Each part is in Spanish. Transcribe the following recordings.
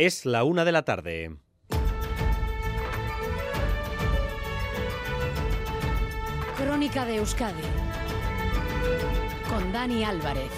Es la una de la tarde. Crónica de Euskadi con Dani Álvarez.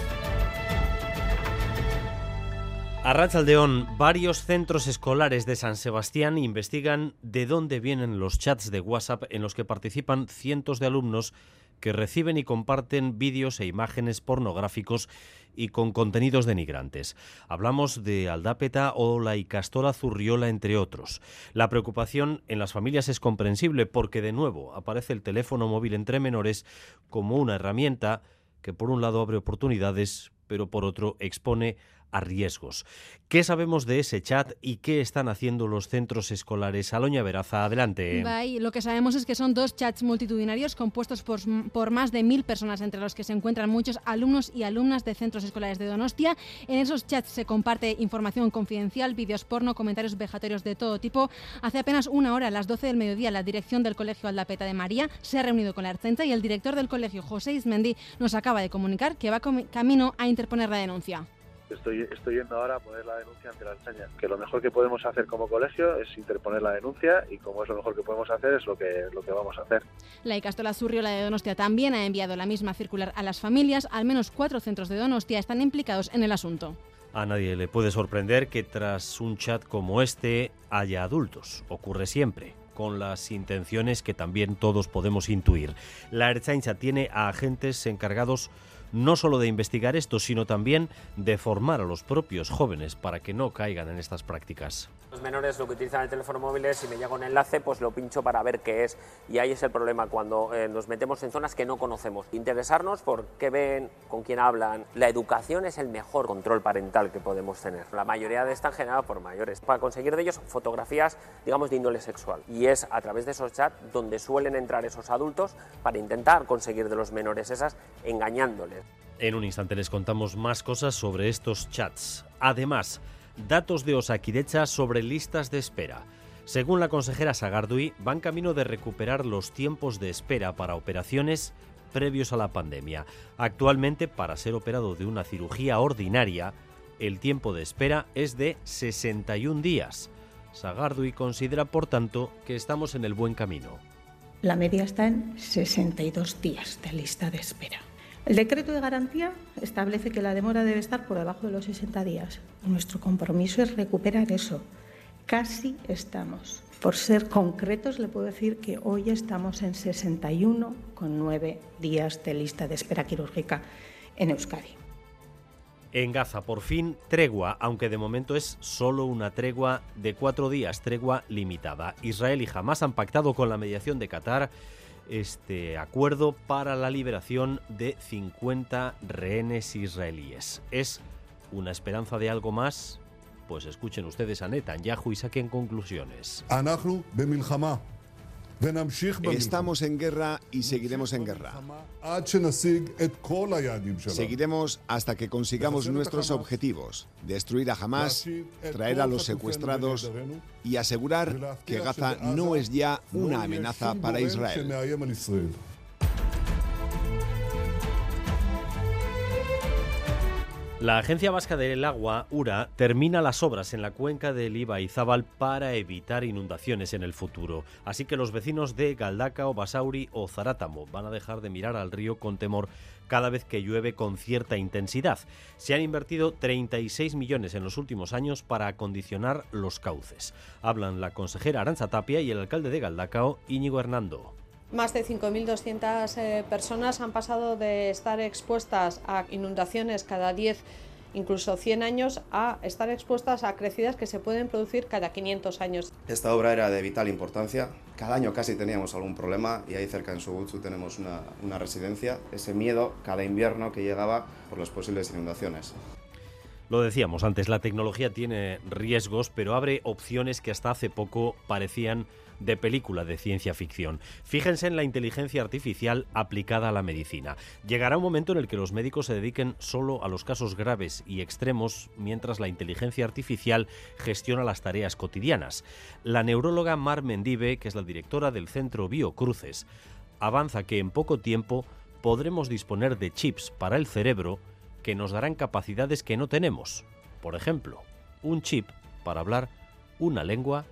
A Rachaldeón, varios centros escolares de San Sebastián investigan de dónde vienen los chats de WhatsApp en los que participan cientos de alumnos que reciben y comparten vídeos e imágenes pornográficos y con contenidos denigrantes. Hablamos de Aldápeta o la Icastora Zurriola, entre otros. La preocupación en las familias es comprensible porque, de nuevo, aparece el teléfono móvil entre menores como una herramienta que, por un lado, abre oportunidades, pero por otro, expone a riesgos. ¿Qué sabemos de ese chat y qué están haciendo los centros escolares? Aloña Veraza, adelante. Bye. Lo que sabemos es que son dos chats multitudinarios compuestos por, por, más de mil personas, entre los que se encuentran muchos alumnos y alumnas de centros escolares de Donostia. En esos chats se comparte información confidencial, vídeos porno, comentarios vejatorios de todo tipo. Hace apenas una hora, a las 12 del mediodía, la dirección del Colegio Aldapeta de María se ha reunido con la Arcenta y el director del colegio, José Ismendi, nos acaba de comunicar que va camino a interponer la denuncia estoy, estoy yendo ahora a poner la denuncia ante la Archaña. Que lo mejor que podemos hacer como colegio es interponer la denuncia y como es lo mejor que podemos hacer es lo que, lo que vamos a hacer. La Icastola Surriola de Donostia también ha enviado la misma circular a las familias. Al menos cuatro centros de Donostia están implicados en el asunto. A nadie le puede sorprender que tras un chat como este haya adultos. Ocurre siempre con las intenciones que también todos podemos intuir. La Erchaincha tiene a agentes encargados no solo de investigar esto, sino también de formar a los propios jóvenes para que no caigan en estas prácticas. Los menores lo que utilizan el teléfono móvil es si me llega un enlace, pues lo pincho para ver qué es. Y ahí es el problema cuando eh, nos metemos en zonas que no conocemos. Interesarnos por qué ven, con quién hablan. La educación es el mejor control parental que podemos tener. La mayoría de están generadas por mayores. Para conseguir de ellos fotografías, digamos, de índole sexual. Y es a través de esos chats donde suelen entrar esos adultos para intentar conseguir de los menores esas engañándoles. En un instante les contamos más cosas sobre estos chats. Además, datos de Osakidecha sobre listas de espera. Según la consejera Sagardui, van camino de recuperar los tiempos de espera para operaciones previos a la pandemia. Actualmente, para ser operado de una cirugía ordinaria, el tiempo de espera es de 61 días. Sagardui considera, por tanto, que estamos en el buen camino. La media está en 62 días de lista de espera. El decreto de garantía establece que la demora debe estar por debajo de los 60 días. Nuestro compromiso es recuperar eso. Casi estamos. Por ser concretos, le puedo decir que hoy estamos en 61,9 días de lista de espera quirúrgica en Euskadi. En Gaza, por fin, tregua, aunque de momento es solo una tregua de cuatro días, tregua limitada. Israel y Hamas han pactado con la mediación de Qatar este acuerdo para la liberación de 50 rehenes israelíes. ¿Es una esperanza de algo más? Pues escuchen ustedes a Netanyahu y saquen conclusiones. Estamos en guerra y seguiremos en guerra. Seguiremos hasta que consigamos nuestros objetivos, destruir a Hamas, traer a los secuestrados y asegurar que Gaza no es ya una amenaza para Israel. La Agencia Vasca del Agua, URA, termina las obras en la cuenca del Iba-Izábal para evitar inundaciones en el futuro. Así que los vecinos de Galdacao, Basauri o Zarátamo van a dejar de mirar al río con temor cada vez que llueve con cierta intensidad. Se han invertido 36 millones en los últimos años para acondicionar los cauces. Hablan la consejera Aranza Tapia y el alcalde de Galdacao, Íñigo Hernando. Más de 5.200 eh, personas han pasado de estar expuestas a inundaciones cada 10, incluso 100 años, a estar expuestas a crecidas que se pueden producir cada 500 años. Esta obra era de vital importancia. Cada año casi teníamos algún problema y ahí cerca en Subuchu tenemos una residencia. Ese miedo cada invierno que llegaba por las posibles inundaciones. Lo decíamos antes, la tecnología tiene riesgos, pero abre opciones que hasta hace poco parecían de película de ciencia ficción. Fíjense en la inteligencia artificial aplicada a la medicina. Llegará un momento en el que los médicos se dediquen solo a los casos graves y extremos, mientras la inteligencia artificial gestiona las tareas cotidianas. La neuróloga Mar Mendive, que es la directora del Centro Biocruces, avanza que en poco tiempo podremos disponer de chips para el cerebro que nos darán capacidades que no tenemos. Por ejemplo, un chip para hablar una lengua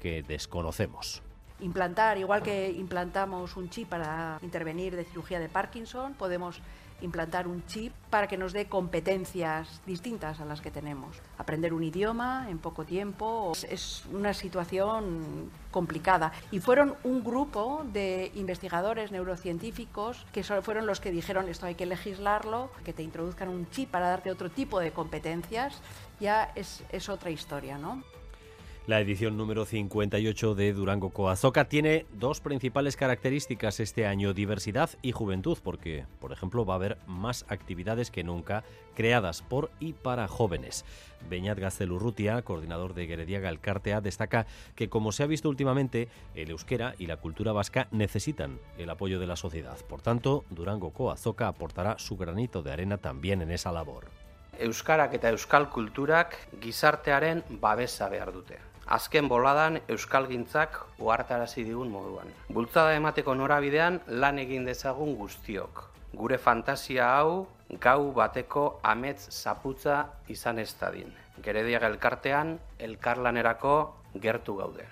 que desconocemos. Implantar, igual que implantamos un chip para intervenir de cirugía de Parkinson, podemos implantar un chip para que nos dé competencias distintas a las que tenemos. Aprender un idioma en poco tiempo es una situación complicada. Y fueron un grupo de investigadores neurocientíficos que fueron los que dijeron esto hay que legislarlo, que te introduzcan un chip para darte otro tipo de competencias, ya es, es otra historia, ¿no? La edición número 58 de Durango Coazoca tiene dos principales características este año, diversidad y juventud, porque, por ejemplo, va a haber más actividades que nunca creadas por y para jóvenes. Beñat Gaztelurrutia, coordinador de Gerediaga Elkartea, destaca que, como se ha visto últimamente, el euskera y la cultura vasca necesitan el apoyo de la sociedad. Por tanto, Durango Coazoca aportará su granito de arena también en esa labor. Euskarak eta euskal kulturak gizartearen babesa behar. Azken boladan euskalgintzak uhartarazi digun moduan. Bultzada emateko norabidean lan egin dezagun guztiok. Gure fantasia hau gau bateko amets zaputza izan ez dadin. Gerediaga elkartean, elkarlanerako gertu gaude.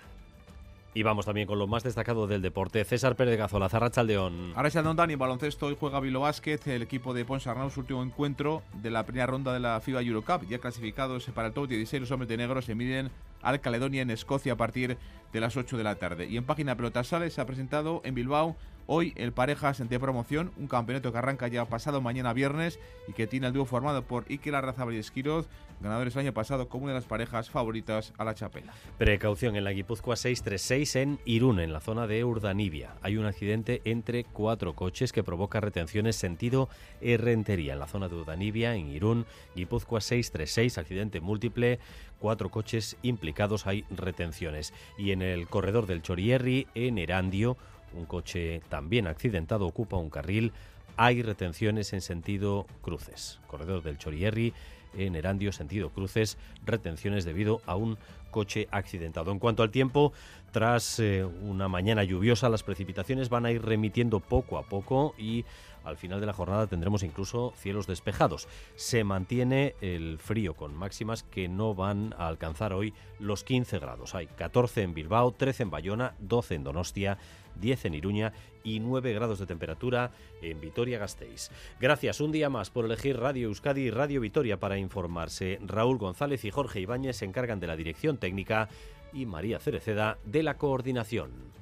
Y vamos también con lo más destacado del deporte. César Pérez Gazola, Zarrachaldeón. Arrachaldeón Dani, baloncesto, hoy juega Vilo Basket, el equipo de Ponsarnau, su último encuentro de la primera ronda de la FIBA Eurocup. Ya clasificados para el top 16, los hombres de negro se miden al Caledonia en Escocia a partir de las 8 de la tarde. Y en página pelota sales se ha presentado en Bilbao Hoy el Parejas de promoción, un campeonato que arranca ya pasado mañana viernes y que tiene el dúo formado por Iker Arrazabal y Esquiroz, ganadores el año pasado como una de las parejas favoritas a la chapela. Precaución en la Guipúzcoa 636 en Irún, en la zona de Urdanibia. Hay un accidente entre cuatro coches que provoca retenciones sentido Errentería en la zona de Urdanibia, en Irún, Guipúzcoa 636, accidente múltiple, cuatro coches implicados, hay retenciones. Y en el corredor del Chorierri, en Erandio, un coche también accidentado ocupa un carril. Hay retenciones en sentido cruces. Corredor del Chorierri, en Erandio, sentido cruces, retenciones debido a un coche accidentado. En cuanto al tiempo, tras eh, una mañana lluviosa, las precipitaciones van a ir remitiendo poco a poco y al final de la jornada tendremos incluso cielos despejados. Se mantiene el frío con máximas que no van a alcanzar hoy los 15 grados. Hay 14 en Bilbao, 13 en Bayona, 12 en Donostia, 10 en Iruña y 9 grados de temperatura en Vitoria-Gasteiz. Gracias un día más por elegir Radio Euskadi y Radio Vitoria para informarse. Raúl González y Jorge Ibáñez se encargan de la dirección técnica y María Cereceda de la coordinación.